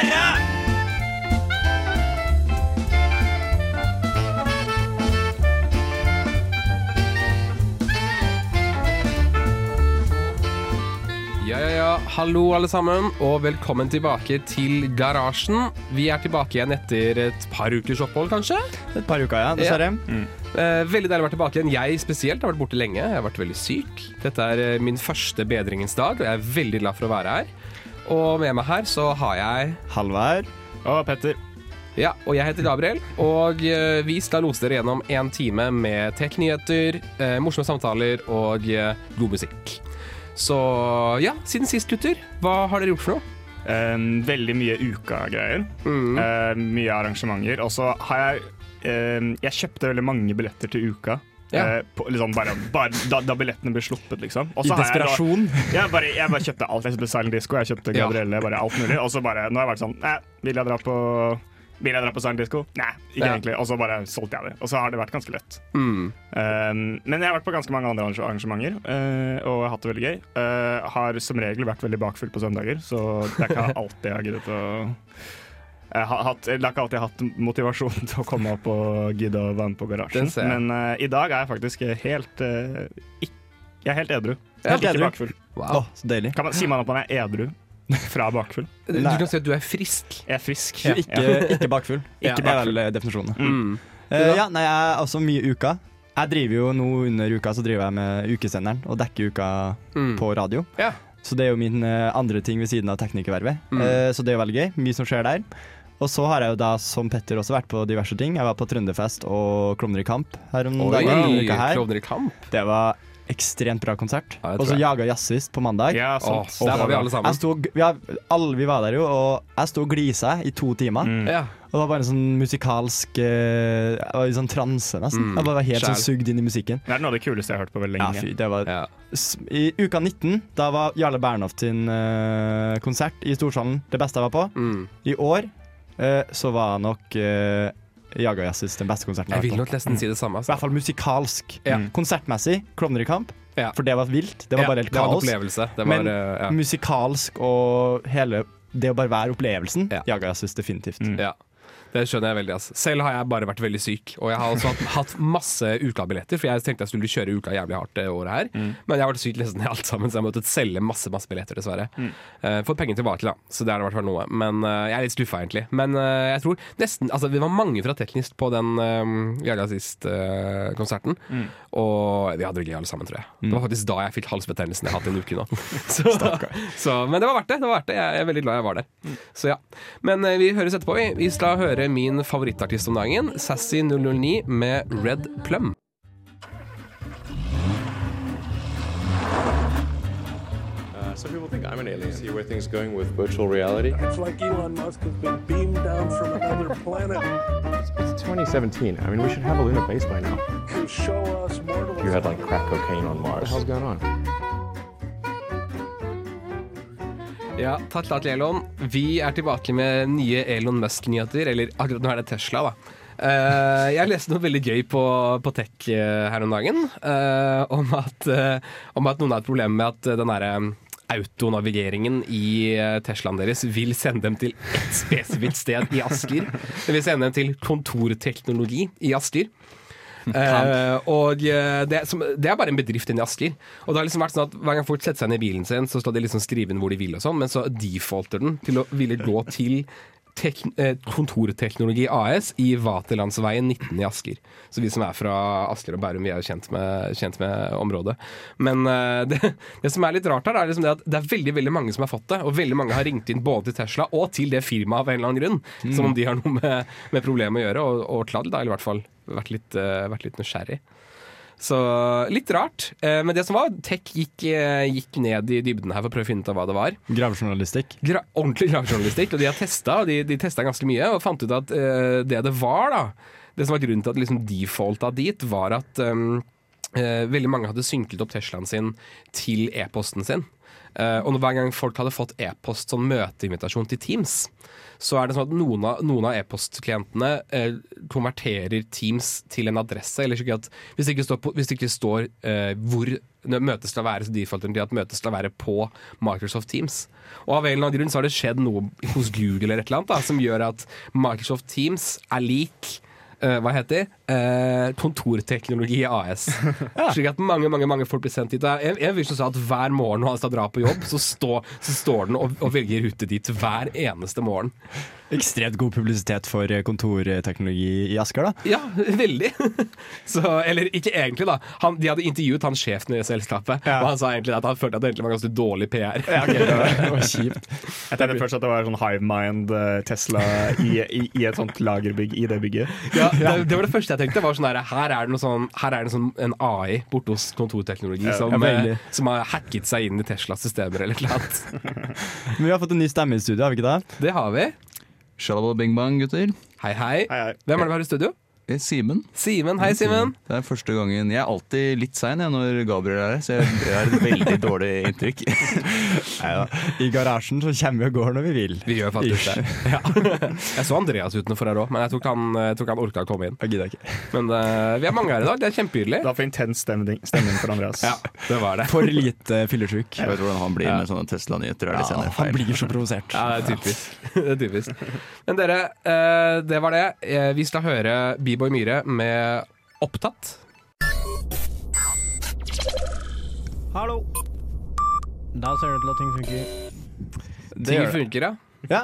Ja, ja, ja. Hallo, alle sammen, og velkommen tilbake til Garasjen. Vi er tilbake igjen etter et par ukers opphold, kanskje. Et par uker, ja, dessverre. Eh, veldig deilig å være tilbake igjen. Jeg spesielt har vært borte lenge. Jeg har vært veldig syk. Dette er eh, min første bedringens dag, og jeg er veldig glad for å være her. Og med meg her så har jeg Halvard. Og Petter. Ja, og jeg heter Gabriel, og eh, vi skal lose dere gjennom en time med tech-nyheter, eh, morsomme samtaler og eh, god musikk. Så ja, siden sist, gutter, hva har dere gjort for noe? Eh, veldig mye uka-greier. Mm. Eh, mye arrangementer. Og så har jeg Jeg kjøpte veldig mange billetter til uka. Ja. Eh, på, liksom bare, bare da, da billettene ble sluppet, liksom. Også I desperasjon? jeg. Jeg bare, jeg bare kjøpte alt. Jeg kjøpte Silent Disco, jeg kjøpte. Gabrielle, bare alt mulig. Og så bare, nå har jeg vært sånn Nei, vil jeg dra på vil jeg dra på Silent Disco? Nei, ikke Ja. egentlig. Og så bare solgte jeg det. Og så har det vært ganske lett. Mm. Um, men jeg har vært på ganske mange andre arrangementer, uh, og hatt det veldig gøy. Uh, har som regel vært veldig bakfull på søndager, så det er ikke alltid jeg har giddet å jeg har, hatt, ikke alltid hatt motivasjon til å komme opp og gidde å være med på garasjen. Men uh, i dag er jeg faktisk helt uh, ikk- Jeg er helt edru. Helt ikke edru. bakfull. Wow. Oh, så deilig. Kan man, sier man at man er edru fra bakfull? Du kan si at du er frisk. Jeg er frisk. Ja. ikke, ikke bakfull. Ja. bakfull. det er vel definisjonen. Mm. Uh, ja, nei, jeg er også mye uka. Jeg driver jo nå under uka så driver jeg med ukesenderen og dekker uka Mm. på radio. Ja. Så det er jo min eh, andre ting ved siden av teknikervervet. Mm. Eh, så det er jo veldig gøy. Mye som skjer der. Og så har jeg jo da, som Petter, også vært på diverse ting. Jeg var på Trønderfest og Klovner i kamp her om Oi, dagen. denne her. Klovner i kamp. Det var ekstremt bra konsert. Ja, og så. Jaga jazzist på mandag. Ja, sant. der var vi alle sammen. Jeg sto, vi, har, alle, vi var der jo, og jeg sto og glisa i to timer. Mm. Ja. Og det var bare en sånn musikalsk uh, sånn transe, nesten. Mm, Jeg bare var helt sånn sugd inn i musikken. Det er noe av det kuleste jeg har hørt på veldig Ja, lenge. fy, det var ja. I uka 19, da var Jarle Bernhoft sin uh, konsert i Storsalen det beste jeg var på. Mm. I år så var nok Jaga Jazzis den beste konserten Jeg vil nok nesten si det samme. I Altså. hvert fall musikalsk. Ja. Mm. Konsertmessig, Klovner i kamp, Ja. for det var vilt. Det var Ja, bare helt det var kaos. Det var, Men eh. Musikalsk og hele det å bare være opplevelsen. Ja. Jaga Jazzis definitivt. Mm. Ja. Det skjønner jeg veldig. Altså. Selv har jeg bare vært veldig syk. Og jeg har også hatt, hatt masse ukabilletter, for jeg tenkte jeg skulle kjøre uka jævlig hardt det året her. Mm. Men jeg har vært syk nesten i alt sammen, så jeg har måttet selge masse masse billetter, dessverre. Mm. Uh, fått penger tilbake, da, så det er i hvert fall noe. Men uh, jeg er litt skuffa, egentlig. Men uh, jeg tror nesten Altså, vi var mange fra Teknist på den uh, Jaga sist-konserten. Mm. Og vi hadde det gøy alle sammen, tror jeg. Det var faktisk da jeg fikk halsbetennelsen jeg har hatt en uke nå. så, så, men det var verdt det. det var verdt det. Jeg er veldig glad jeg var der. Så ja. Men vi høres etterpå. Vi, vi skal høre min favorittartist om dagen, Sassy009 med Red Plum. Uh, some people think I'm an alien. See where things going with virtual reality. It's like Elon Musk has been beamed down from another planet It's 2017. I mean, we should have a lunar base by now. You show us mortals. You had like crack cocaine on Mars. What the hell's going on? Ja, takk til Elon. Vi er tilbake med nye Elon Musk-nyheter. Eller akkurat nå er det Tesla, da. Uh, jeg leste noe veldig gøy på, på Tech eh, her om dagen. Uh, om, at, uh, om at noen har et problem med at den derre autonavigeringen i Teslaen deres vil sende dem til ett spesifikt sted i Asker. Det vil sende dem til kontorteknologi i Asker. Eh, og eh, det, som, det er bare en bedrift inne i Asker. Og det har liksom vært sånn at Hver gang folk setter seg inn i bilen sin, så skal de liksom skrive inn hvor de vil, og sånn, men så defaulter den til å ville gå til Kontorteknologi AS i Vaterlandsveien 19 i Asker. Så vi som er fra Asker og Bærum, vi er jo kjent med, kjent med området. Men eh, det, det som er litt rart her, er liksom det at det er veldig veldig mange som har fått det. Og veldig mange har ringt inn både til Tesla og til det firmaet av en eller annen grunn. Som om de har noe med, med problemet å gjøre, og, og kladd, da, i hvert fall vært litt, eh, vært litt nysgjerrig. Så litt rart. Eh, men det som var, tech gikk, eh, gikk ned i dybden her for å prøve å finne ut av hva det var. Gravejournalistikk. Gra ordentlig gravejournalistikk, og de har testa, de, de testa ganske mye, og fant ut at eh, det det var, da Det som var grunnen til at liksom defaulta dit, var at um, eh, veldig mange hadde synket opp Teslaen sin til e-posten sin. Eh, og hver gang folk hadde fått e-post som møteinvitasjon til Teams, så er det sånn at noen av, noen av e-postklientene eh, konverterer Teams til en adresse. Eller ikke at hvis det ikke står, på, det ikke står eh, hvor møtet skal være, så den til at møtet skal være på Microsoft Teams. Og av en eller annen grunn så har det skjedd noe hos Google eller et eller annet da, som gjør at Microsoft Teams er lik hva heter uh, Kontorteknologi AS. Slik at mange mange, mange folk blir sendt dit. En, en fyr som sa at hver morgen når han skal dra på jobb, så, stå, så står den og, og velger rute dit hver eneste morgen. Ekstremt god publisitet for eh, kontorteknologi i Asker, da. Ja, veldig. Så, eller ikke egentlig, da. Han, de hadde intervjuet han sjefen i selskapet, Ja. og han sa egentlig at han følte at det egentlig var ganske dårlig PR. Ja, okay, det var, det var kjipt. Jeg tenkte først at det var sånn high-mind Tesla i, i, i et sånt lagerbygg i det bygget. Ja, det, det var det første jeg tenkte. Var sånn her, her er det, noe sånn, her er det sånn, en AI borte hos kontorteknologi Ja, som, eh, som har hacket seg inn i Teslas systemer eller noe annet. Men vi har fått en ny stemme i studio, har vi ikke det? Det har vi. Shalabala bing bang, gutter. Hei, hei. Hei, hei. Hvem er det vi har i studio? Eh, Simen. Simen. Hei, Simen. Det er første gangen Jeg er alltid litt sein når Gabriel er her, så jeg har et veldig dårlig inntrykk. Neida. I garasjen så kommer vi og går når vi vil. Vi gjør faktisk det. Ja. Jeg så Andreas utenfor her òg, men jeg tror ikke han, tror han orka å komme inn. Jeg gidder ikke. Men uh, vi er mange her i dag. Det er kjempehyggelig. Det var for intens stemning, stemning for Andreas. Ja, det var det. For lite fyllesyk. Jeg vet hvordan han blir Ja. med sånne Tesla-nyheter. er Ja, han feil. blir så provosert. Ja, det er typisk. det er typisk. Men dere, uh, det var det. Vi skal høre B-Boy Myhre med 'Opptatt'. Hallo. Da ser det ut til at ting funker. Det Ting funker, ja. Ja.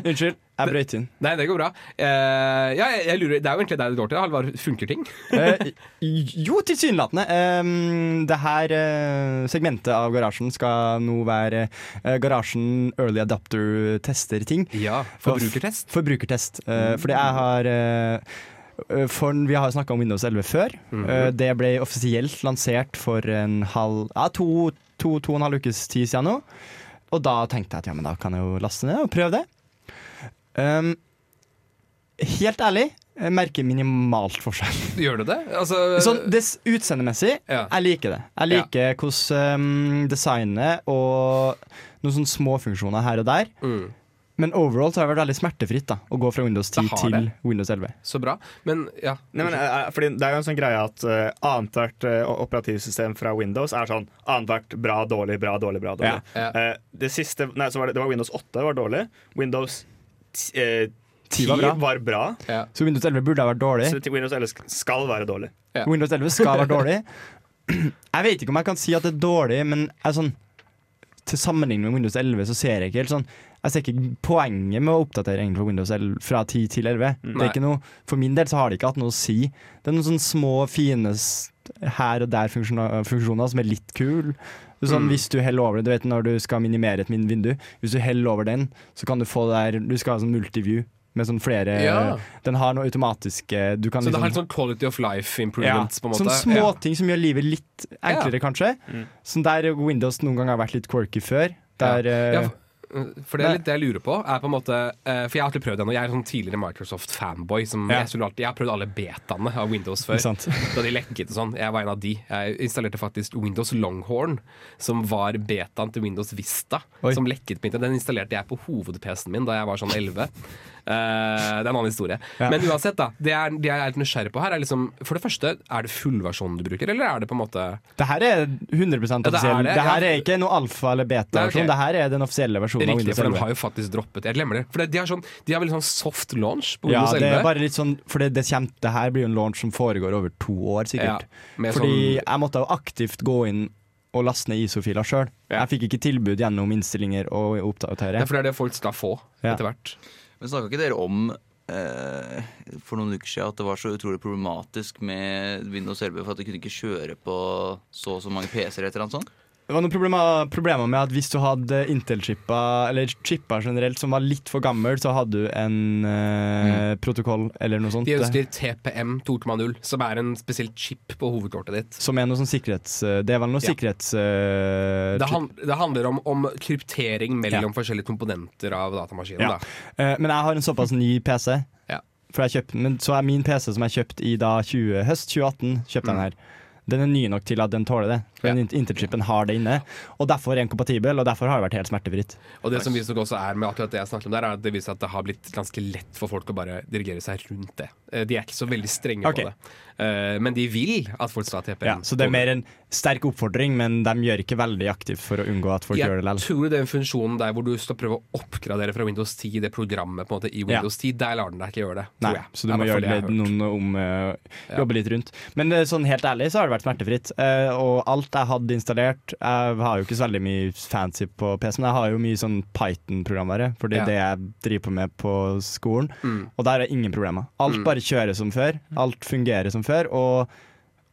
Unnskyld, jeg brøyt inn. Nei, det går bra. Uh, ja, jeg, jeg lurer, Det er jo egentlig deg det går til. Halvard, funker ting? uh, jo, tilsynelatende. Um, det her uh, segmentet av garasjen skal nå være garasjen early adapter tester ting. Ja. Forbrukertest. Forbrukertest. Eh, fordi jeg har for Vi har snakka om Windows 11 før. Mm -hmm. det ble offisielt lansert for en halv Ja, to, to, to og en halv ukes tid siden nå. Og da tenkte jeg at ja, men da kan jeg jo laste ned og prøve det. Um, helt ærlig, jeg merker minimalt forskjell. Gjør du det? Altså, Sånn Utseendemessig, Ja. jeg liker det. Jeg liker hvordan um, designet og noen sånne små funksjoner her og der. mm, Men overall så har det vært veldig smertefritt da å gå fra Windows 10 til det. Windows 11. så bra. Men ja. Nei, men, eh, fordi det er jo en sånn greie at uh, annethvert uh, operativsystem fra Windows er sånn annethvert bra, dårlig, bra, dårlig, bra, dårlig. Ja. Uh, det siste Nei, så var det, det var Windows 8 var dårlig. Windows t- eh, 10 10 var bra. var bra. ja. Så Windows 11 burde ha vært dårlig. Så Windows 11 skal være dårlig. Ja. Windows 11 skal være dårlig. Jeg vet ikke om jeg kan si at det er dårlig, men jeg er sånn, til sammenligning med Windows 11 så ser jeg ikke helt sånn Jeg ser ikke poenget med å oppdatere egentlig for Windows 11 fra 10 til 11. Det er ikke noe, for min del så har det ikke hatt noe å si. Det er noen sånne små, fine her og der funksjoner, som er litt kule. Sånn, Mm. Hvis du heller over det, du vet når du skal minimere et min vindu, hvis du heller over den, så kan du få det der Du skal ha sånn multiview med sånn flere Ja. Den har noe automatisk du kan Så det liksom- har litt sånn quality of life improvements, på en måte? Sånne småting som gjør livet litt enklere, kanskje. Mm. Sånn der Windows noen ganger har vært litt quirky før. Der, eh, Ja, for det er litt det jeg lurer på. Er på en måte eh, For jeg har alltid prøvd det nå. Jeg er sånn tidligere Microsoft-fanboy. Ja. jeg, alltid, jeg har prøvd alle betaene av Windows før. Da de lekket og sånn. Jeg var en av de. Jeg installerte faktisk Windows Longhorn, som var betaen til Windows Vista. Oi. Som lekket på. Den installerte jeg på hoved-PC-en min da jeg var sånn 11. Uh, det er en annen historie. Ja. Men uansett, da. Det, er, det jeg er litt nysgjerrig på her, er liksom For det første, er det fullversjonen du bruker, eller er det på en måte det her er 100 det er offisiell. det. det, her er ikke noe alfa- eller beta-versjon. Det her er den offisielle versjonen Riktig, for de har jo faktisk droppet Jeg glemmer det. For de, har sånn, de har veldig sånn soft launch på Ja, Windows 11. det er bare litt sånn For det, det, kommer, det her blir jo en launch som foregår over to år, sikkert. Ja, Fordi sånn, jeg måtte jo aktivt gå inn og laste ned ISO-filer sjøl. Ja. Jeg fikk ikke tilbud gjennom innstillinger og oppdatere. ja, for det er det folk skal få Ja. etter hvert. Men snakka ikke dere om eh, for noen uker siden at det var så utrolig problematisk med Windows 11 for at de kunne ikke kjøre på så og så mange PC-er? eller noe sånt? Det var noen problemer, problemer med at hvis du hadde Intel-chipper, eller chipper generelt, som var litt for gammel, så hadde du en eh, protokoll eller noe sånt. De ønsker TPM 2.0, som er en spesiell chip på hovedkortet ditt. Som er noe sånn sikkerhets... Det er vel noe Ja. sikkerhets... Uh, Det, han, det handler om, om kryptering mellom forskjellige komponenter av datamaskinen. Ja. Da. Uh, men jeg har en såpass ny PC. Ja. Kjøpte, men så er min PC som jeg kjøpte i da 20, høst 2018, kjøpte den her. Den er ny nok til at den tåler det. For. Den Interchipen har det inne. Og derfor er den kompatibel, og derfor har det vært helt smertefritt. Og det som viser også er med akkurat det jeg snakket om der, er at det viser at det har blitt ganske lett for folk å bare dirigere seg rundt det. Eh, De er ikke så veldig strenge okay. på det. Eh, Men de vil at folk skal ha TPM. Ja, så det er mer en sterk oppfordring, men de gjør ikke veldig aktivt for å unngå at folk gjør det Jeg likevel. tror den funksjonen der hvor du skal prøve å oppgradere fra Windows 10, det programmet på en måte i Ja. Windows 10, der lar den deg ikke gjøre det. Nei, så du må gjøre det jeg noen om Ja. Jobbe litt rundt. Men sånn helt ærlig så har det vært smertefritt. Uh, og alt jeg hadde installert Jeg har jo ikke så veldig mye fancy på PC, men jeg har jo mye sånn Python-programvare, for det er Ja. det jeg driver på med på skolen. Mm. Og der er ingen problemer. Alt Mm. bare kjører som før. Alt fungerer som før. Og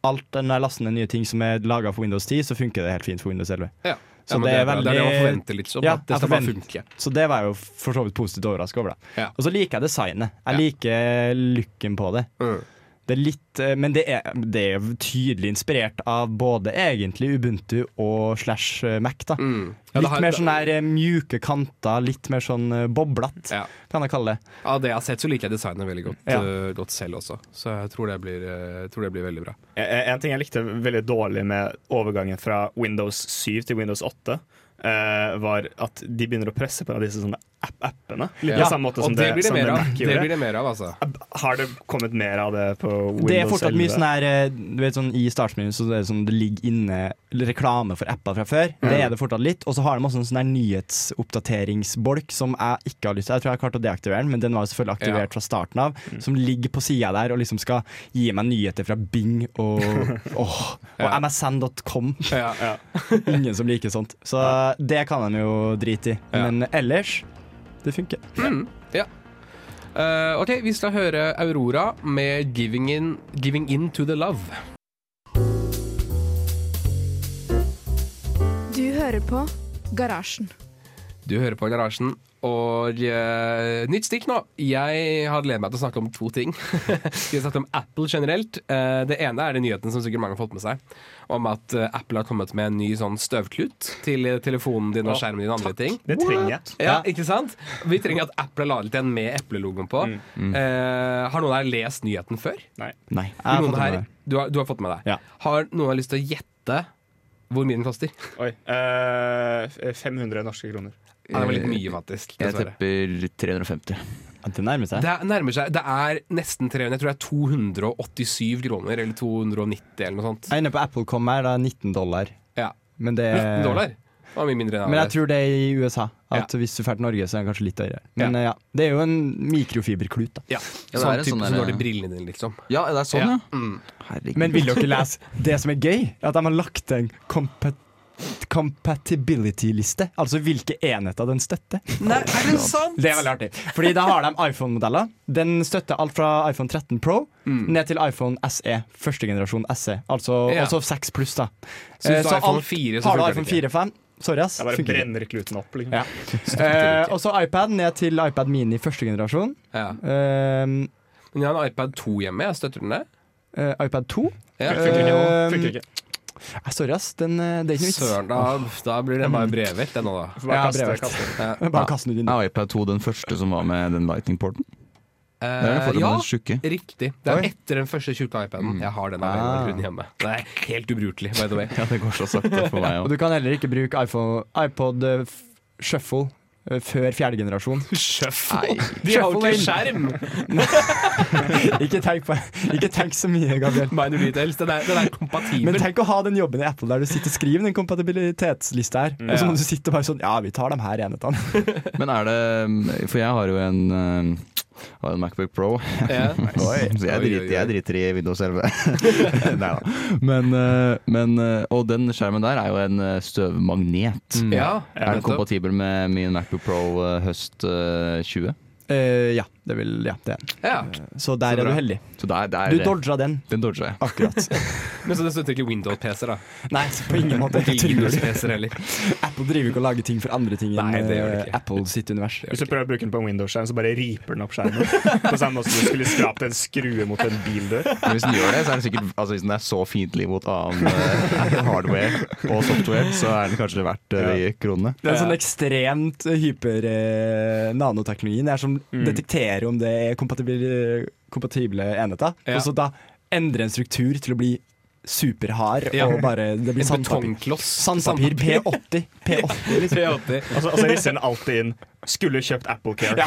alt når jeg laster ned nye ting som er laga for Windows 10, så funker det helt fint for Windows 11. Ja. Så Ja, det, det er veldig Det er det man forventer litt som. Ja, at det skal bare funke. Så det var jeg jo for så vidt positivt overraska over. da Ja. Og så liker jeg designet. Jeg Ja. liker looken på det. Mm. Det er litt eh, Men det er, det er tydelig inspirert av både egentlig Ubuntu og slash eh, Mac. da Mm. Ja, Litt har- mer sånn der eh, mjuke kanter, litt mer sånn boblete, Ja. kan jeg kalle det. Av det jeg har sett, så liker jeg designet veldig godt, Ja. godt selv også. Så jeg tror det blir, eh, tror det blir veldig bra. En en ting jeg likte veldig dårlig med overgangen fra Windows 7 til Windows 8, eh, var at de begynner å presse på disse sånne app-appene. Litt Ja, på samme måte Og som det det, blir det som mer det av. Det blir det mer av, altså. Har det kommet mer av det på Windows 11? Det er fortsatt mye sånn her eh, Du vet sånn I startmenyen så det, er sånn, det ligger inne reklame for apper fra før. Det er det fortsatt litt. Og så har de også en sånn her nyhetsoppdateringsbolk som jeg ikke har lyst til. Jeg tror jeg har klart å deaktivere den, men den var jo selvfølgelig aktivert Ja. fra starten av. Som ligger på sida der og liksom skal gi meg nyheter fra Bing og, og, og Ja. msn.com. Ja. Ingen som liker sånt. Så det kan de jo drite i. Ja. Men ellers det funker. Mm, ja. Uh, ok, vi skal høre Aurora med 'Giving In, Giving in to the Love'. Du hører på Garasjen. Du hører på Garasjen, og uh, nytt stikk nå. Jeg har gledet meg til å snakke om to ting. Vi har snakket om Apple generelt. Uh, det ene er den nyheten som sikkert mange har fått med seg, om at uh, Apple har kommet med en ny sånn støvklut til telefonen din og skjermen din og andre ting. Det trenger jeg. Ja, ikke sant? Vi trenger at Apple har laget en med eplelogoen på. Eh, har noen her lest nyheten før? Nei. Nei. har Noen her, du, har, du har fått med deg? Ja. Har noen lyst til å gjette hvor mye den koster? Oi. Eh, 500 norske kroner. Ja, det var litt mye, faktisk. Jeg tepper tipper 350. Det nærmer seg. Det er, nærmer seg, det er nesten 300. Jeg tror det er 287 kroner, eller 290 eller noe sånt. Jeg er inne på Apple.com her, er 19 dollar. Ja. Men det 19 dollar? Det var mye mindre enn Men jeg tror det er i USA. At Hvis du drar til Norge, så er det kanskje litt høyere. Men ja. det er jo en mikrofiberklut. da Ja, Ja, det sånn er type sånn som du har der- til brillene dine, liksom. Ja, det er sånn, ja. Mm. Men vil dere lese det som er gøy? At de har lagt en compa compatibility-liste. Altså hvilke enheter den støtter. Nei, er det sant? Det er veldig artig. Fordi da har de iPhone-modeller. Den støtter alt fra iPhone 13 Pro ned til iPhone SE. Første generasjon SE. Altså Ja. også 6 pluss, da. Så Eh, iPhone alt- 4, så har du iPhone 4 5 Sorry, ass. Jeg bare Funker brenner kluten opp. Liksom. Ja. Eh, og så iPad ned til iPad Mini første generasjon. Ja. Eh, Men jeg har en iPad 2 hjemme. Jeg støtter den det? eh, iPad 2. Ja. Funker ikke. Eh, Funker ikke. Sorry, ass. Den, eh, det er ikke noe vits. Søren, da, da blir det bare brevet, det nå, da. Bare Ja, kaste, brevet. kaste. Ja. Bare kast den ut. Er iPad 2 den første som var med den er den Eh, ja, riktig. Det er Oi. etter den første tjukke iPaden. Jeg har den eller hjemme. Det er helt ubrukelig, by the way. Ja, det går så sakte for meg Og du kan heller ikke bruke iPhone, iPod eh, Shuffle før fjerde generasjon. Shuffle. De har jo ikke skjerm! ikke, tenk på, ikke tenk så mye, Gabriel. Minor details. Den er, den er kompatibel. Men tenk å ha den jobben i Apple der du sitter og skriver den kompatibilitetslista her. Og så må du sitte og bare sånn Ja, vi tar de her enhetene. Men er det For jeg har jo en, eh, har en Macbook Pro. Ja. nice. Så jeg driter, jeg driter i Windows 11. Nei da. Men, eh, men eh, Og den skjermen der er jo en eh, støvmagnet. Ja, Er den kompatibel med min Macbook Pro høst eh, 20? Eh, ja. Det vil, ja, det. Ja. Så der Så er du heldig. Så der, er, er Du dodga den. Den dodga jeg. Akkurat. Men så det støtter ikke Windows-PC-er, da. Nei, på ingen måte. Apple driver ikke og lager ting for andre ting enn Nei, det gjør det eh, ikke. Apple sitt univers. Hvis du prøver å bruke den på en Windows-skjerm, så bare riper den opp skjermen. På samme måte som du skulle skrapt en skrue mot en bildør. Men hvis den gjør det, så er den sikkert altså Hvis den er så fiendtlig mot annen uh, hardware og software, så er den kanskje verdt uh, de kronene. Det er en sånn ekstremt hyper nanoteknologi. Det er som detekterer om det er kompatible, kompatible enheter. Ja. Og så da endrer en struktur til å bli superhard, Ja. og bare det blir sandpapir. betongkloss. Sandpapir P80. P80 liksom. P80. Og så, og så risser alltid inn 'skulle kjøpt Apple Care'.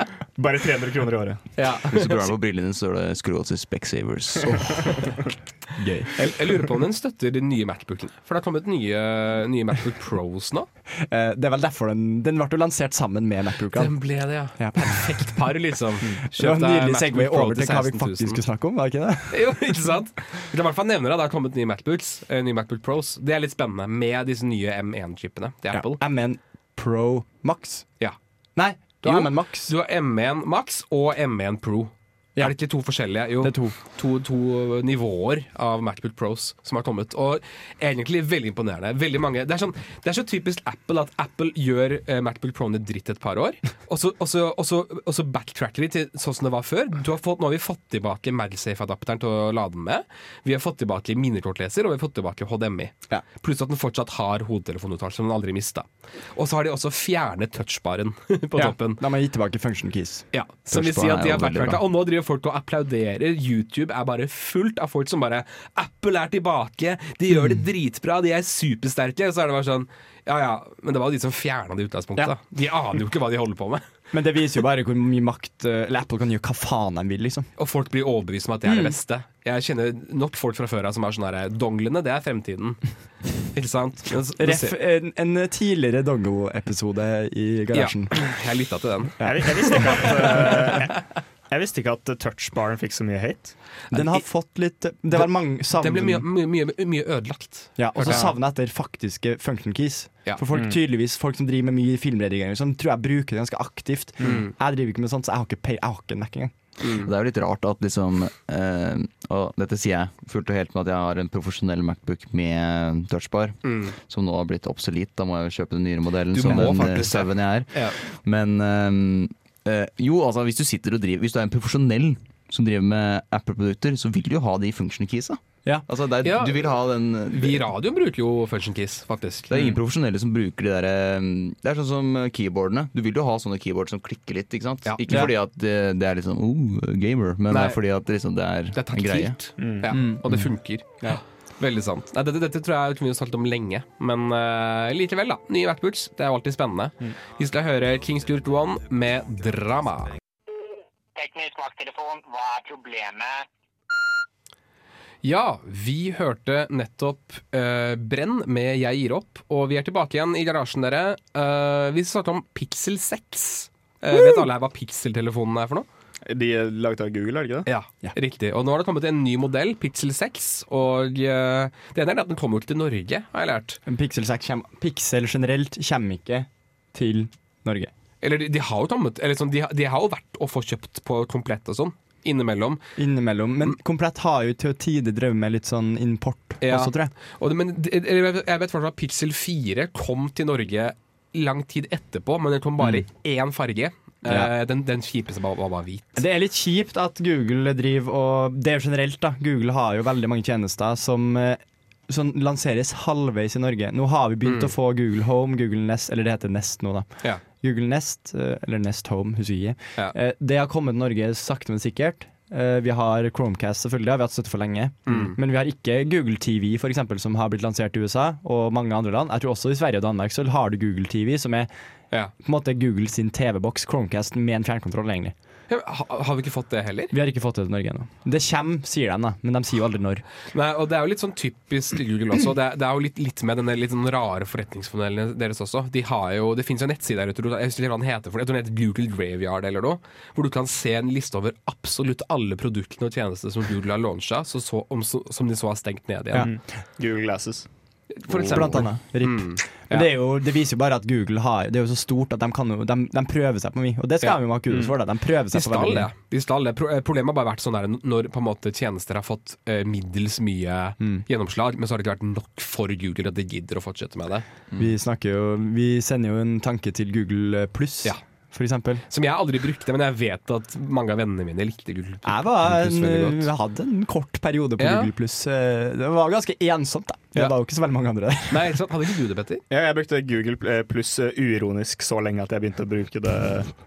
Bare 300 kroner i året. Ja. Hvis du prøver på brillene dine, så står det 'Scroll til Specsavers'. Gøy. Jeg, jeg lurer på om den støtter de nye Macbookene. For det har kommet nye, nye Macbook Pros nå. Eh, det er vel derfor den Den ble lansert sammen med Macbookene. Den ble det, ja. Ja. Perfekt par, liksom. Var en nydelig Segway Pro over til hva vi til 16 000. faktisk skulle snakke om, var det ikke det? Jo, ikke sant? Vi kan i hvert fall nevne det. Det har kommet nye Macbooks, eh, nye Macbook Pros. Det er litt spennende med disse nye M1-chipene til Apple. M1 Pro Max. Ja. Nei, du har Jo. M1 Max. Du har M1 Max og M1 Pro. Ja. Er det ikke to forskjellige? Jo, Det er to. to, to nivåer av Macbook Pros som har kommet. Og egentlig veldig imponerende. Veldig mange, det, er sånn, det er så typisk Apple at Apple gjør eh, Macbook Pro-ene dritt et par år, og så, og, så, og, så, og så backtracker de til sånn som det var før. Du har fått, nå har vi fått tilbake MagSafe-adapteren til å lade den med. Vi har fått tilbake minikortleser, og vi har fått tilbake HDMI. Ja. Pluss at den fortsatt har hodetelefonuttak, som den aldri mista. Og så har de også fjernet touchbaren på Ja, toppen. Da må jeg gi tilbake function keys. Ja, som vil si at de har backtracka, og nå driver folk og applauderer. YouTube er bare fullt av folk som bare Apple er tilbake, de gjør Mm. det dritbra, de er supersterke. Og så er det bare sånn Ja ja, men det var jo de som fjerna det i utgangspunktet. Ja. De aner jo ikke hva de holder på med. Men det viser jo bare hvor mye makt eh, Eller Apple kan gjøre hva faen de vil, liksom. Og folk blir overbevist om at det er det Mm. beste. Jeg kjenner nok folk fra før av som er sånn her Donglene, det er fremtiden. ikke sant? Ref en, en tidligere Dongo-episode i garasjen. Jeg lytta til den. Jeg, jeg, visste ikke at, eh, jeg, visste ikke at touchbaren fikk så mye hate. Den har fått litt Det var mange savn Den ble mye, mye, mye, mye ødelagt. Ja, og så savner jeg etter faktiske function keys. Ja. For folk tydeligvis Folk som driver med mye filmredigering, som tror jeg bruker det ganske aktivt. Mm. Jeg driver ikke med sånt, så jeg har ikke, pay, jeg har ikke en Mac engang. Det er jo litt rart at liksom eh, Og dette sier jeg fullt og helt med at jeg har en profesjonell Macbook med touchbar, Mm. som nå har blitt obsolet. Da må jeg jo kjøpe den nyere modellen, Du som den sauen. Jeg er. Ja. Men eh, eh, jo, altså hvis du sitter og driver Hvis du er en profesjonell som driver med Apple-produkter, så vil du jo ha de function keysa. Ja. Altså, er, Ja. Du vil ha den Vi i radioen bruker jo function keys, faktisk. Det er ingen profesjonelle som bruker de der eh, Det er sånn som eh, keyboardene. Du vil jo ha sånne keyboard som klikker litt, ikke sant? Ja. Ikke Ja. fordi at det, det er liksom oh, gamer, men Nei. det er fordi at liksom, det er, Det er en greie. taktilt. Ja, og det funker. Veldig sant. Nei, dette, dette tror jeg kunne vi snakket om lenge, men uh, likevel, da. Nye Macbooks, det er jo alltid spennende. Vi skal høre King Stuart One med drama. Teknisk vakttelefon, hva er problemet? Ja, vi hørte nettopp uh, Brenn med Jeg gir opp, og vi er tilbake igjen i garasjen, dere. Uh, vi skal snakke om Pixel 6. Eh, vet alle her hva Pixel-telefonen er for noe? De er laget av Google, er det ikke det? Ja, Ja. riktig. Og nå har det kommet en ny modell, Pixel 6. Og eh, det ene er at den kommer jo ikke til Norge, har jeg lært. En Pixel 6 kjem, Pixel generelt kommer ikke til Norge. Eller de, de har jo kommet eller sånn, de, har- de har jo vært å få kjøpt på komplett og sånn. Innimellom. Innimellom. Men Komplett har jo til tider drevet med litt sånn import Ja. også, tror jeg. Og det, men det- jeg vet at Pixel 4 kom til Norge lang tid etterpå, men den kom bare i én farge. Ja. Eh, den, den kjipeste var, var bare hvit. Det er litt kjipt at Google driver og Det er jo generelt, da. Google har jo veldig mange tjenester som, eh, som lanseres halvveis i Norge. Nå har vi begynt Mm. å få Google Home, Google Nest, eller det heter Nest nå, da. Ja. Google Nest, eh, eller Nest Home, husker jeg. Ja. Det har kommet til Norge sakte, men sikkert. Eh, Vi har Chromecast, selvfølgelig, har vi hatt støtte for lenge. Mm. Men vi har ikke Google TV, for eksempel, som har blitt lansert i USA og mange andre land. Jeg tror også i Sverige og Danmark så har du Google TV, som er Ja. på en måte Google sin TV-boks, Chromecast, med en fjernkontroll, egentlig. Ja, har vi ikke fått det heller? Vi har ikke fått det til Norge ennå. Det kommer, sier de, men de sier jo aldri når. Nei, og Det er jo litt sånn typisk Google også. Det er, det er jo litt, litt med denne litt sånn rare forretningsmodellen deres også. De har jo, Det fins en nettside der ute, jeg husker ikke hva den heter, for det. jeg tror den heter Google Graveyard eller noe. Hvor du kan se en liste over absolutt alle produktene og tjenester som Google har launcha, så, så, om, så, som de så har stengt ned igjen. Google Glasses. For eksempel. Blant annet. RIP. Mm. Men Det, er jo, det viser jo bare at Google har Det er jo så stort at de, kan jo, de, de prøver seg på mye. Og det skal Ja. de jo ha kudos for. da De prøver De seg på skal veldig mye. De skal det. Eh, problemet har bare vært sånn der når på en måte tjenester har fått eh, middels mye Mm. gjennomslag, men så har det ikke vært nok for Google at de gidder å fortsette med det. Vi jo Vi sender jo en tanke til Google pluss, Ja. Eksempel. Som jeg aldri brukte, men jeg vet at mange av vennene mine likte Google. Jeg, var Google Plus en, hadde en kort periode på Ja. Google pluss. Det var ganske ensomt, da. Det Ja. var jo ikke så veldig mange andre der. Nei, ikke sant? Hadde ikke du det, Petter? Ja, jeg brukte Google eh, pluss eh, uironisk så lenge at jeg begynte å bruke det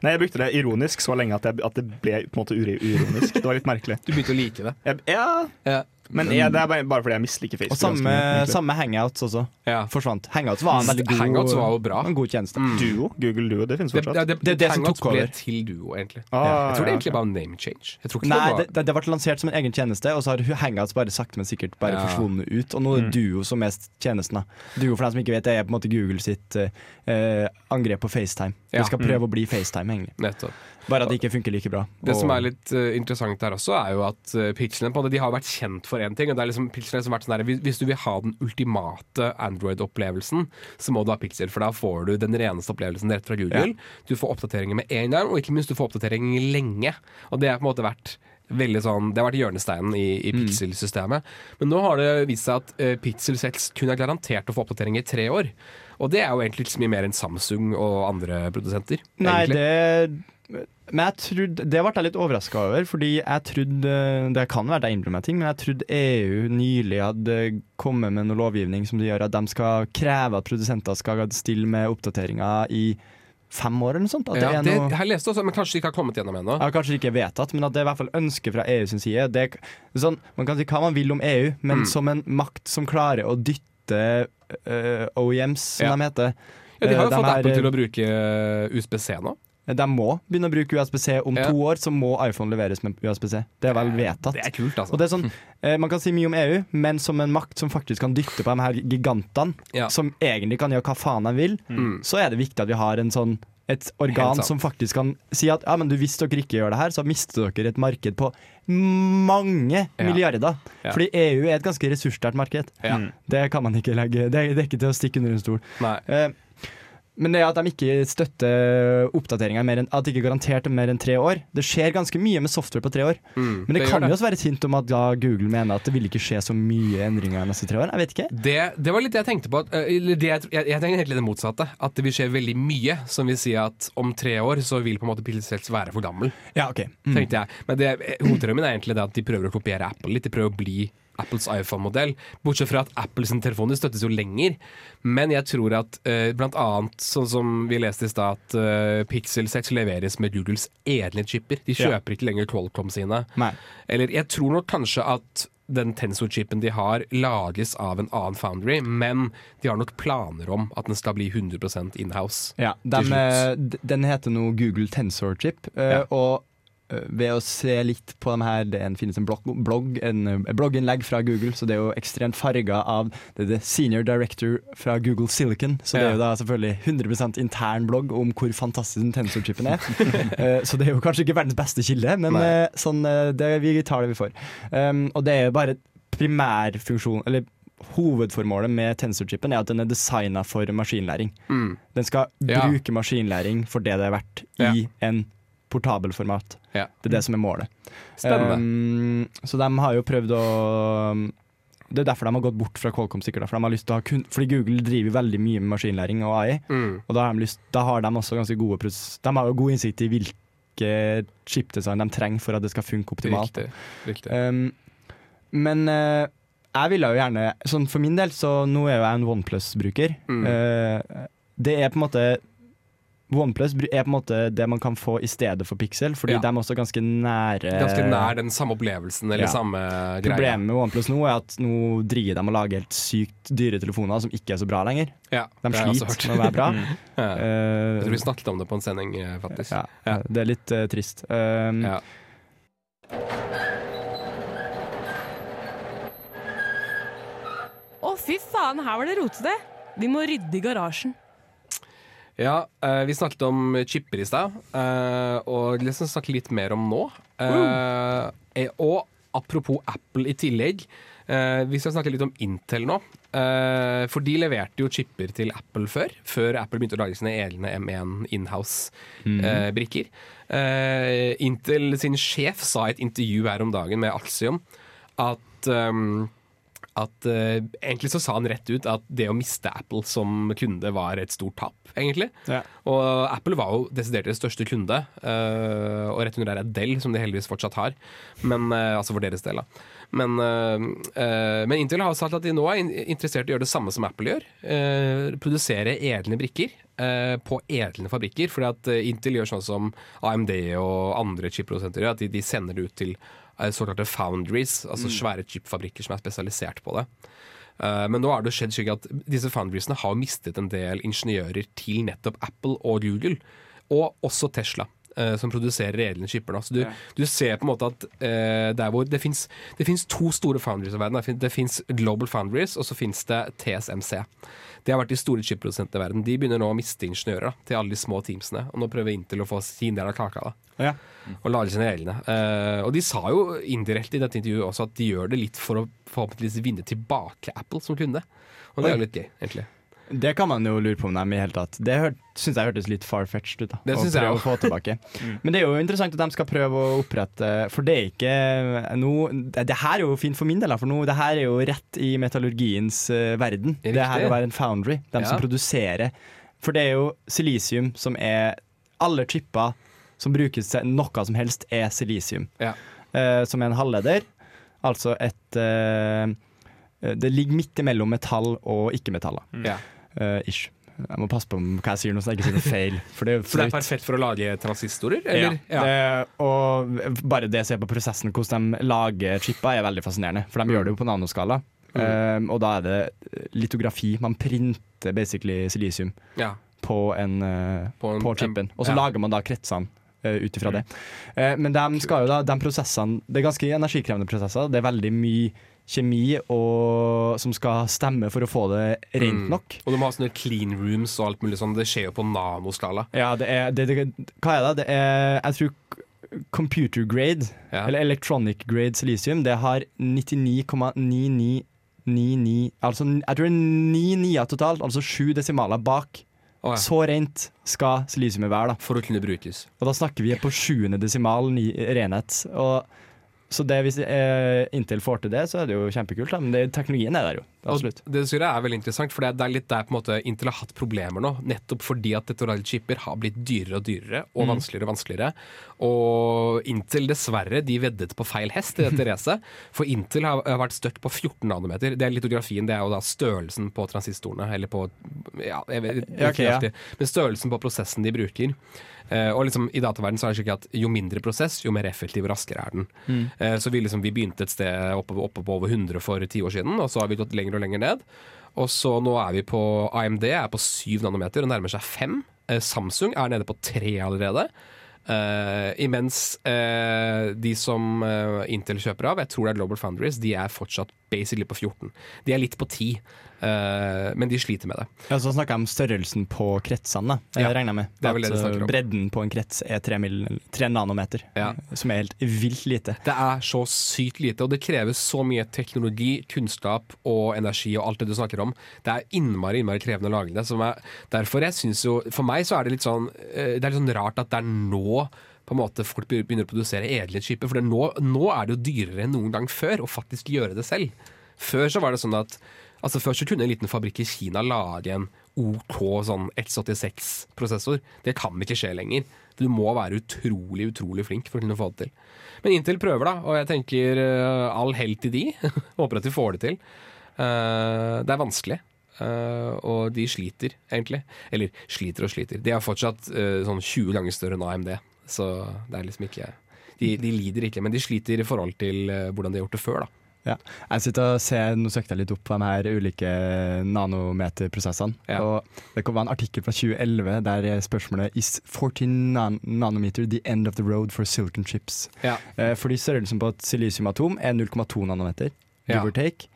Nei, jeg brukte det ironisk så lenge at, jeg, at det ble på en måte uironisk. Det var litt merkelig. Du begynte å like det. Jeg, ja, Ja. Men jeg, det er bare, bare fordi jeg misliker Facebook. Og samme, samme Hangouts også. Ja. Forsvant. Hangouts var en veldig god, Hangouts var jo bra. en god tjeneste. Duo, Google Duo, det finnes fortsatt. Det, det, Det det, det som Hangouts tok ble til Duo, egentlig. Ah, Jeg tror det ja, egentlig bare var name change. Jeg tror ikke Nei, det var det, det ble lansert som en egen tjeneste, og så har Hangouts bare sakte, men sikkert bare Ja. forsvunnet ut. Og nå er det Duo som er tjenesten. da. Duo, for dem som ikke vet, det er på en måte Google sitt eh, eh, angrep på FaceTime. Ja. Skal prøve å bli FaceTime, egentlig. nettopp. Bare at det ikke funker like bra. Det Og- som er litt uh, interessant her også, er jo at uh, pixelene på det, de har vært kjent for én ting. og det er liksom Pixelen har liksom vært sånn der, hvis, du vil ha den ultimate Android-opplevelsen, så må du ha Pixel, for da får du den reneste opplevelsen rett fra Google. Du får oppdateringer med en gang, og ikke minst du får oppdateringer lenge. Og det har på en måte vært veldig sånn, Det har vært hjørnesteinen i, i Pixel-systemet. Men nå har det vist seg at uh, Pixel 6 kun er garantert å få oppdateringer i tre år. Og det er jo egentlig ikke så mye mer enn Samsung og andre produsenter. Nei, egentlig. det Men jeg trodde Det ble jeg litt overraska over, fordi jeg trodde Det kan være jeg innbiller meg ting, men jeg trodde EU nylig hadde kommet med noe lovgivning som gjør at de skal kreve at produsenter skal stille med oppdateringer i fem år eller noe sånt. At ja, det det, noe jeg leste også, men kanskje de ikke har kommet gjennom ennå. ja, Kanskje ikke vedtatt, men at det er i hvert fall ønske fra EU sin side. Det, er sånn, man kan si hva man vil om EU, men Mm. som en makt som klarer å dytte uh, OEMs, som Ja. de heter Ja, de har jo de fått Apple til eh, å bruke USBC nå. De må begynne å bruke USB-C. Om Ja. to år så må iPhone leveres med USB-C. Det er vel vedtatt. Det er kult, altså. Og det er sånn, eh, Man kan si mye om EU, men som en makt som faktisk kan dytte på de her gigantene, Ja. som egentlig kan gjøre hva faen de vil, Mm. så er det viktig at vi har en sånn et organ som faktisk kan si at ja, men du, hvis dere ikke gjør det her, så mister dere et marked på mange Ja. milliarder. Ja. Fordi EU er et ganske ressurssterkt marked. Ja. Det kan man ikke legge Det er, det er ikke til å stikke under en stol. Nei. Eh, men det at de ikke støtter oppdateringer at de ikke garanterte mer enn tre år Det skjer ganske mye med software på tre år. Mm, Men det, det kan jo også være et hint om at da Google mener at det vil ikke skje så mye endringer de neste tre år. Jeg vet ikke. Det, det var litt det jeg tenkte på. at, eh, eller det, jeg, jeg, jeg tenker egentlig det motsatte. At det vil skje veldig mye som vil si at om tre år så vil på en måte Pilsels være for gammel. Ja, ok. tenkte jeg. Men det, hovedteorien min er egentlig det at de prøver å kopiere Apple litt. De prøver å bli Apples iPhone-modell. Bortsett fra at Apples telefoner støttes jo lenger. Men jeg tror at uh, blant annet, sånn som vi leste i stad, at uh, Pixel 6 leveres med Googles egne chipper. De Ja. kjøper ikke lenger Qualcomm sine. Nei. Eller jeg tror nok kanskje at den Tensor-chipen de har, lages av en annen foundry, men de har nok planer om at den skal bli 100% inhouse. Ja, slutt. eh, den heter nå Google Tensor Chip, eh, Ja. og eh, ved å se litt på de her Det finnes en blogg, blogg en eh, blogginnlegg fra Google, så det er jo ekstremt farga av det det Senior Director fra Google Silicon. Så det er jo da selvfølgelig 100% intern blogg om hvor fantastisk den Tensor-chipen er. Eh, så det er jo kanskje ikke verdens beste kilde, men eh, sånn, eh, det, vi tar det vi får. Um, og det er jo bare primærfunksjon Eller Hovedformålet med Tensor-chipen er at den er designa for maskinlæring. Mm. Den skal Ja. bruke maskinlæring for det det er verdt, i en portabel format. Ja. Det er det som er målet. Spennende. Um, så de har jo prøvd å Det er derfor de har gått bort fra Qualcomm, sikkert. For de har lyst til å ha kun, fordi Google driver veldig mye med maskinlæring og AI. Mm. Og da har, de lyst, da har de også ganske gode De har jo god innsikt i hvilke chipdesign de trenger for at det skal funke optimalt. Riktig. Riktig. Um, men uh, jeg ville jo gjerne sånn For min del, så nå er jo jeg en OnePlus-bruker. Mm. Uh, det er på en måte OnePlus er på en måte det man kan få i stedet for Pixel, fordi Ja. de er også ganske nære Ganske nær den samme opplevelsen eller ja. samme greia. Problemet med OnePlus nå er at nå driver de å lage helt sykt dyre telefoner som ikke er så bra lenger. Ja, De det har jeg også sliter med å være bra. Ja. Eh, Jeg tror vi snakket om det på en sending, eh, faktisk. ja, Ja. Det er litt uh, trist. Um, Ja. Å, fy faen, her var det rotete. Vi må rydde i garasjen. Ja, eh, vi snakket om chipper i stad, eh, og skal snakke litt mer om nå. Eh, og apropos Apple i tillegg, vi skal snakke litt om Intel nå. For de leverte jo chipper til Apple før. Før Apple begynte å lage sine egne M1 inhouse-brikker. Eh, Intel sin sjef sa i et intervju her om dagen med Axiom at ehm, at uh, Egentlig så sa han rett ut at det å miste Apple som kunde var et stort tap, egentlig. Ja. Og Apple var jo desidert deres største kunde, uh, og rett under der er Dell, som de heldigvis fortsatt har. Men, uh, altså for deres del, da. Men, men Intel har sagt at de nå er interessert i å gjøre det samme som Apple gjør. produsere edle brikker på edle fabrikker. Fordi at Intel gjør sånn som AMD og andre chipprodusenter gjør, at de, de sender det ut til såkalte foundries, altså svære chipfabrikker som er spesialisert på det. Eh, Men nå har det skjedd slik at disse foundriesene har mistet en del ingeniører til nettopp Apple og Google, og også Tesla. Eh, Som produserer edle skipper. Så du, Ja. du ser på en måte at eh, der hvor det fins to store foundries i verden. Det fin- fins Global Foundries, og så fins det TSMC. Det har vært de store chipprodusentene i verden. De begynner nå å miste ingeniører til alle de små teamsene. Og nå prøver Intel å få sin del av kaka. da Ja. og lage sine egne. Eh, og de sa jo indirekte i dette intervjuet også at de gjør det litt for å forhåpentligvis vinne tilbake Apple som kunde. Og det er jo litt gøy, egentlig. Det kan man jo lure på om de i hele tatt. Det syns jeg hørtes litt far-fetched ut. da Det synes jeg å få tilbake. Men det er jo interessant at de skal prøve å opprette For det er ikke noe Det, her er jo fint for min del, for nå, det her er jo rett i metallurgiens uh, verden. Det her å være en foundry. De Ja. som produserer. For det er jo silisium som er Alle chipper som brukes til noe som helst, er silisium. Ja. Uh, som er en halvleder. Altså et uh, Det ligger midt imellom metall og ikke-metaller. Ja. Eh, ish. Jeg må passe på hva jeg sier nå, så jeg ikke sier noe feil. For det er For det er perfekt for å lage transistorer? Eller? Ja. Det, og bare det å se på prosessen, hvordan de lager chipper, er veldig fascinerende. For de Mm. gjør det jo på nanoskala. Um, og da er det litografi. Man printer basically silisium Ja. på, en, uh, På på, chipen. Og så ja. lager man da kretsene uh, ut ifra Mm. det. Uh, men de skal jo da, de prosessene Det er ganske energikrevende prosesser. Det er veldig mye kjemi og, som skal stemme for å få det rent Mm. nok. Og må ha sånne clean rooms og alt mulig sånn. Det skjer jo på nanoskala. Ja, det er, det, det, hva er det? Det er, jeg tror computer grade, Ja. eller electronic grade silisium, det har 99,9999 Altså jeg tror det er ni nier totalt, altså sju desimaler bak. Oh, ja. Så rent skal silisiumet være. da For å kunne brukes. Og da snakker vi på sjuende desimal renhet. Og, så det, hvis eh, Intel får til det, så er det jo kjempekult. Da. Men det, teknologien er der jo. Absolutt. Og det synes jeg er veldig interessant, for det er- litt der på en måte Intel har hatt problemer nå. Nettopp fordi at dette chipper har blitt dyrere og dyrere, og Mm. vanskeligere og vanskeligere. Og Intel, dessverre, de veddet på feil hest i dette racet. For Intel har, har vært støtt på 14 nanometer. Det er litografien, det er jo da størrelsen på transistorene, eller på Ja, jeg vet ikke. Okay, ja. Men størrelsen på prosessen de bruker. Eh, og liksom I dataverden så er det slik at jo mindre prosess, jo mer effektiv og raskere er den. Mm. Eh, så vi, liksom, vi begynte et sted oppe, oppe på over 100 for ti år siden, og så har vi gått lenger og lenger ned. Og så nå er vi på AMD er på 7 nanometer og nærmer seg 5. Eh, Samsung er nede på 3 allerede. Uh, imens uh, de som uh, Intel kjøper av, jeg tror det er Global Foundries, de er fortsatt basically på 14. De er litt på 10, uh, men de sliter med det. Ja, så snakker jeg om størrelsen på kretsene, Det Ja, Jeg regner med. det det At, de snakker om. uh, Bredden på en krets er 3, mil, 3 nanometer, Ja. som er helt vilt lite. Det er så sykt lite, og det kreves så mye teknologi, kunnskap og energi og alt det du snakker om. Det er innmari innmari krevende å lage det. Som er, derfor jeg synes jo, For meg så er det litt sånn eh, Det er litt sånn rart at det er nå på en måte folk begynner å produsere edle chipper. For nå, nå er det jo dyrere enn noen gang før å faktisk gjøre det selv. Før så var det sånn at Altså Før så kunne en liten fabrikk i Kina lage en OK sånn X86-prosessor. Det kan ikke skje lenger. Du må være utrolig, utrolig flink for å kunne få det til. Men Intel prøver, da, og jeg tenker uh, all hell til de. Håper at de får det til. Uh, det er vanskelig. Uh, og de sliter, egentlig. Eller sliter og sliter. De er fortsatt sånn 20 ganger større enn AMD, så det er liksom ikke de, de lider ikke, men de sliter i forhold til eh, hvordan de har gjort det før. da Ja. Jeg sitter og ser, Nå søkte jeg litt opp på de her ulike nanometerprosessene. Ja. Og Det kom en artikkel fra 2011 der er spørsmålet Is 14 nan nanometer the end of the road for silicon chips? Ja. Eh, fordi størrelsen på et silisiumatom er 0,2 nanometer, Ja. take.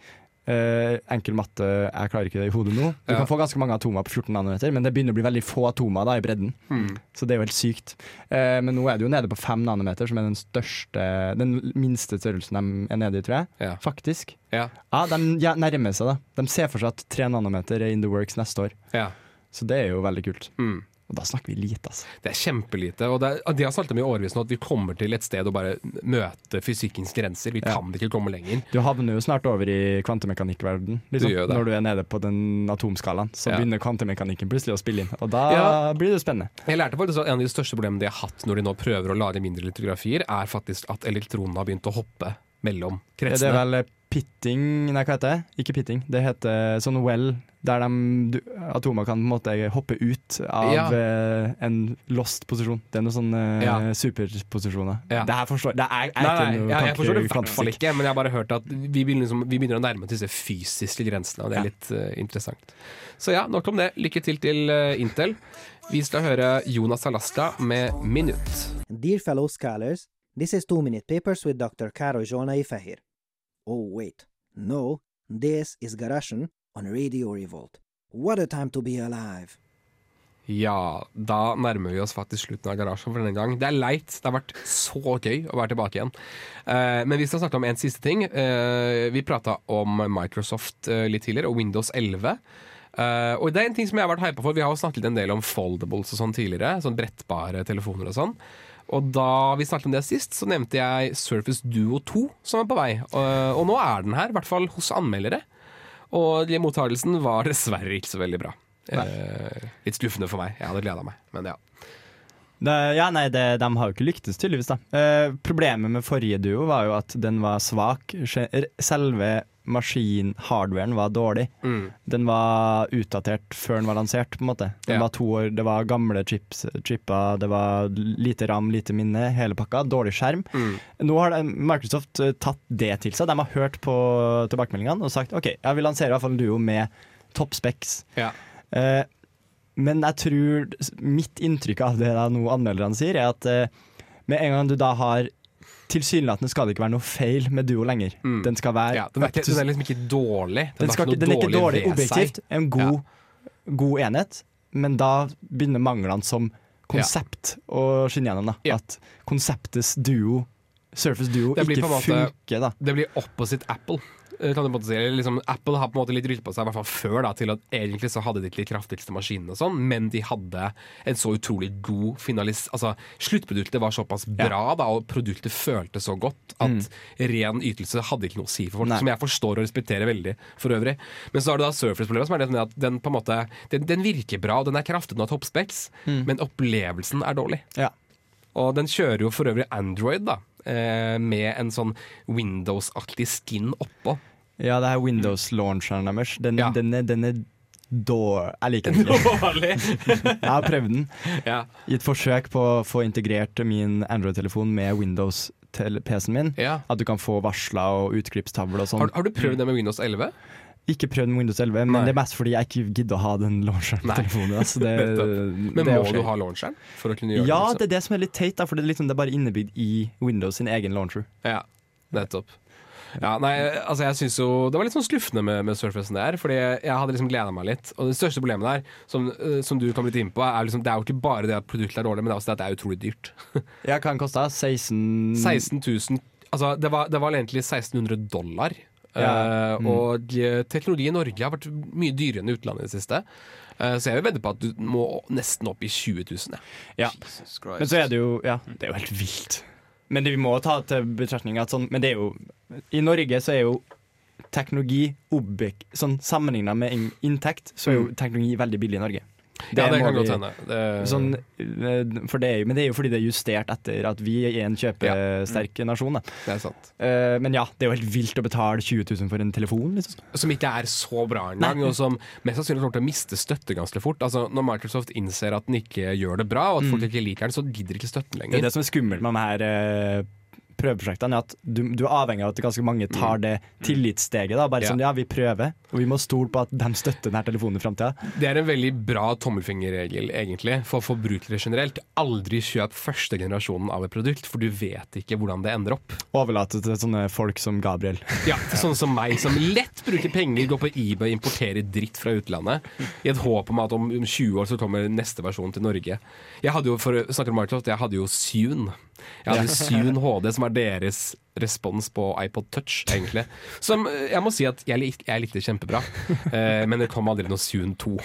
Eh, enkel matte, jeg klarer ikke det i hodet nå. Du Ja. kan få ganske mange atomer på 14 nanometer, men det begynner å bli veldig få atomer da i bredden. Hmm. Så det er jo helt sykt. Uh, men nå er det jo nede på 5 nanometer, som er den største Den minste størrelsen de er nede i, tror jeg. Ja. Faktisk. Ja. Ja, de nærmer seg, da. De ser for seg at 3 nanometer er in the works neste år. Ja. Så det er jo veldig kult. Mm. Og da snakker vi lite, altså. Det er kjempelite. Og det er, de har snakket om i årevis nå at vi kommer til et sted å bare møte fysikkens grenser. Vi Ja. kan ikke komme lenger. Du havner jo snart over i kvantemekanikkverden. Liksom. Du det. Når du er nede på den atomskalaen, så Ja. begynner kvantemekanikken plutselig å spille inn. Og da Ja. blir det spennende. Jeg lærte faktisk at En av de største problemene de har hatt når de nå prøver å lage mindre litografier, er faktisk at elektronene har begynt å hoppe mellom Det kretsene. er vel pitting Nei, hva heter det? Ikke pitting. Det heter sånn well, der de, du, atomer kan på en måte hoppe ut av Ja. eh, en lost posisjon. Det er noen sånne Ja. superposisjoner. Ja. Det her forstår Det er, er Nei, ikke nei, noe jeg, jeg forstår det i hvert fall ikke, men jeg har bare hørt at vi begynner, liksom, vi begynner å nærme oss disse fysiske grensene, og det er Ja. litt uh, interessant. Så ja, nok om det. Lykke til til uh, Intel. Vi skal høre Jonas Alaska med 'Minutt'. Dear fellow scholars, this is Two Minute Papers with Dr. Karo Jonai Fahir. Oh, wait. No, this is Garasjen on Radio Revolt. What a time to be alive. Ja, da nærmer vi oss faktisk slutten av garasjen for denne gang. Det er leit. Det har vært så gøy å være tilbake igjen. Uh, men vi skal snakke om en siste ting. Uh, vi prata om Microsoft uh, litt tidligere, og Windows 11. Eh, og det er en ting som jeg har vært hypa for. Vi har jo snakket en del om foldables og sånn tidligere. Sånn brettbare telefoner og sånn. Og da vi snakket om det sist, så nevnte jeg Surface Duo 2 som er på vei. Og, og nå er den her, i hvert fall hos anmeldere. Og mottagelsen var dessverre ikke så veldig bra. Eh, litt skuffende for meg. Jeg hadde gleda meg, men ja. Det, ja, nei, det, De har jo ikke lyktes, tydeligvis. da eh, Problemet med forrige duo var jo at den var svak. Selve maskin-hardwaren var dårlig. Mm. Den var utdatert før den var lansert. på en måte Den Ja. var to år, Det var gamle chips, chipper, det var lite ram, lite minne, hele pakka. Dårlig skjerm. Mm. Nå har Microsoft eh, tatt det til seg. De har hørt på tilbakemeldingene og sagt OK, jeg vil lansere i hvert fall en duo med toppspeks. specs. Ja. Eh, men jeg tror mitt inntrykk av det da nå anmelderne sier, er at eh, med en gang du da har Tilsynelatende skal det ikke være noe feil med duo lenger. Mm. Den skal være ja den, er ikke, den er liksom ikke dårlig. Den, den, skal, ikke den er ikke dårlig objektivt, en god, god enhet, men da begynner manglene som konsept å skinne gjennom. Da. At konseptets duo, Surface Duo, ikke måte- funker. Da. Det blir opposite Apple. Eh, Kan du måte si. Liksom, Apple har på en måte litt rykte på seg, i hvert fall før, da, til at egentlig så hadde de ikke de kraftigste maskinene, og sånn, men de hadde en så utrolig god finalis... Altså, sluttproduktet var såpass bra, da, og produktet føltes så godt at Mm. ren ytelse hadde ikke noe å si for folk, Nei. som jeg forstår og respekterer veldig for øvrig. Men så har du da Surface-problemet, som er det at den på en måte Den, den virker bra, og den er kraftig, den har toppspeks, Mm. men opplevelsen er dårlig. Ja. Og den kjører jo for øvrig Android, da. Eh, Med en sånn Windows-aktig skin oppå. Ja, det er Windows-launcheren deres, den, den er, den er dårlig Jeg liker den ikke. Dårlig! Jeg har prøvd den Ja. i et forsøk på å få integrert min Android-telefon med Windows-PC-en min. At du kan få varsler og utklippstavle og sånn. Har, har du prøvd det med Windows 11? Ikke prøvd med Windows 11, men Nei. det er mest fordi jeg ikke gidder å ha den launcheren på telefonen. Altså det, Men det må du ha launcheren for å kunne gjøre Ja, det? det er det som er litt teit, da, for det er, liksom, det er bare innebygd i Windows sin egen launcher. Ja, nettopp. Ja, nei, altså jeg synes jo Det var litt sånn skuffende med, med Surfacen der, fordi jeg hadde liksom gleda meg litt. Og det største problemet der, som, eh, som du kom litt inn på, er liksom det er jo ikke bare det at produktet er dårlig, men det er også det at det er utrolig dyrt. Ja, hva kosta? 16 16 000 Altså, det var, det var egentlig 1600 dollar. Ja. Eh, Mm. Og eh, teknologi i Norge har vært mye dyrere enn i utlandet i det siste. Eh, så jeg vil vedde på at du må nesten opp i 20 000. Ja. Men så er det jo Ja, det er jo helt vilt. Men det vi må ta til betraktning at sånn Men det er jo I Norge så er jo teknologi objekt, Sånn sammenligna med inntekt, så er jo Mm. teknologi veldig billig i Norge. Ja, det kan godt hende. Det- Sånn, eh, for det er men det er jo fordi det er justert etter at vi er en kjøpesterk nasjon. Da. Det er sant. Uh, men ja, det er jo helt vilt å betale 20 000 for en telefon. Liksom. Som ikke er så bra engang, og som mest sannsynlig kommer til å miste støtte ganske fort. Altså, når Microsoft innser at den ikke gjør det bra, og at folk Mm. ikke liker den, så gidder ikke støtten lenger. Det er det som er skummelt med denne her eh, prøveprosjektene, er at du, du er avhengig av at ganske mange tar det tillitssteget. Da. Bare Ja. sånn, ja, vi prøver, og vi må stole på at de støtter denne telefonen i framtida. Det er en veldig bra tommelfingerregel egentlig for forbrukere generelt. Aldri kjøp første generasjonen av et produkt, for du vet ikke hvordan det ender opp. Overlate til sånne folk som Gabriel. Ja, til Sånne som meg, som lett bruker penger, går på eBay importerer dritt fra utlandet i et håp om at om 20 år så kommer neste versjon til Norge. Jeg hadde jo, for å snakke om Microsoft, jeg hadde jo Sune. Jeg hadde Sune HD, som er deres respons på iPod Touch, egentlig. Som eh, jeg må si at jeg, lik, jeg likte kjempebra, eh, men det kom aldri noe Sune 2.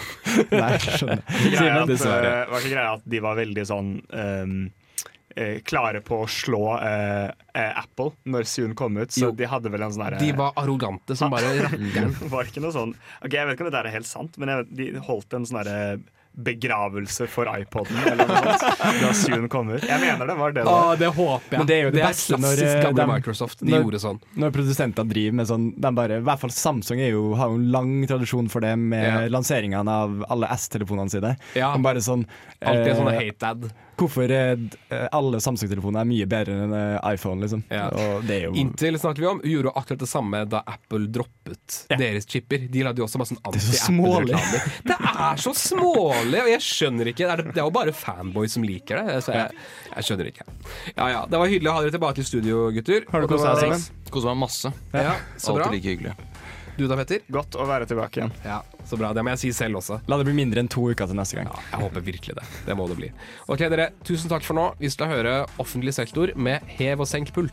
Nei, skjønner. Greia at, Dessverre. eh, var ikke greia at de var veldig sånn ehm, eh, klare på å slå eh, Apple når Zoom kom ut, så Jo. de hadde vel en sånn derre De var arrogante som bare rakkeren. var ikke noe sånn Ok, Jeg vet ikke om det der er helt sant, men jeg, de holdt en sånn derre begravelse for iPoden eller noe sånt da Zune kommer. Jeg mener det var det. Å, da. det håper jeg. Men det er jo det beste når, klassisk eh, gamle Microsoft. De når- gjorde sånn. Når produsenter driver med sånn de bare, I hvert fall Samsung er jo, har jo en lang tradisjon for det med Ja. lanseringene av alle S-telefonene sine. Ja. De bare sånn Alltid en sånn eh, hate-ad. Hvorfor er eh, alle Samsung-telefoner er mye bedre enn eh, iPhone, liksom. Ja. Og det er jo Intel snakket vi om, gjorde akkurat det samme da Apple droppet deres chipper. De lagde jo også masse sånn er anti-Apple-reklamer. Det er så smålig, og jeg skjønner ikke. Det er, det er jo bare fanboys som liker det. Så jeg, jeg skjønner ikke. Ja ja, Det var hyggelig å ha dere tilbake i studio, gutter. Har du kosa deg, Kosa meg masse. Ja, så bra. Alltid like hyggelig. Du da, Petter? Godt å være tilbake igjen. Ja, Så bra. Det må jeg si selv også. La det bli mindre enn to uker til neste gang. Ja, jeg håper virkelig det. Det må det bli. Ok, dere. Tusen takk for nå. Vi skal høre offentlig sektor med hev og senk pult.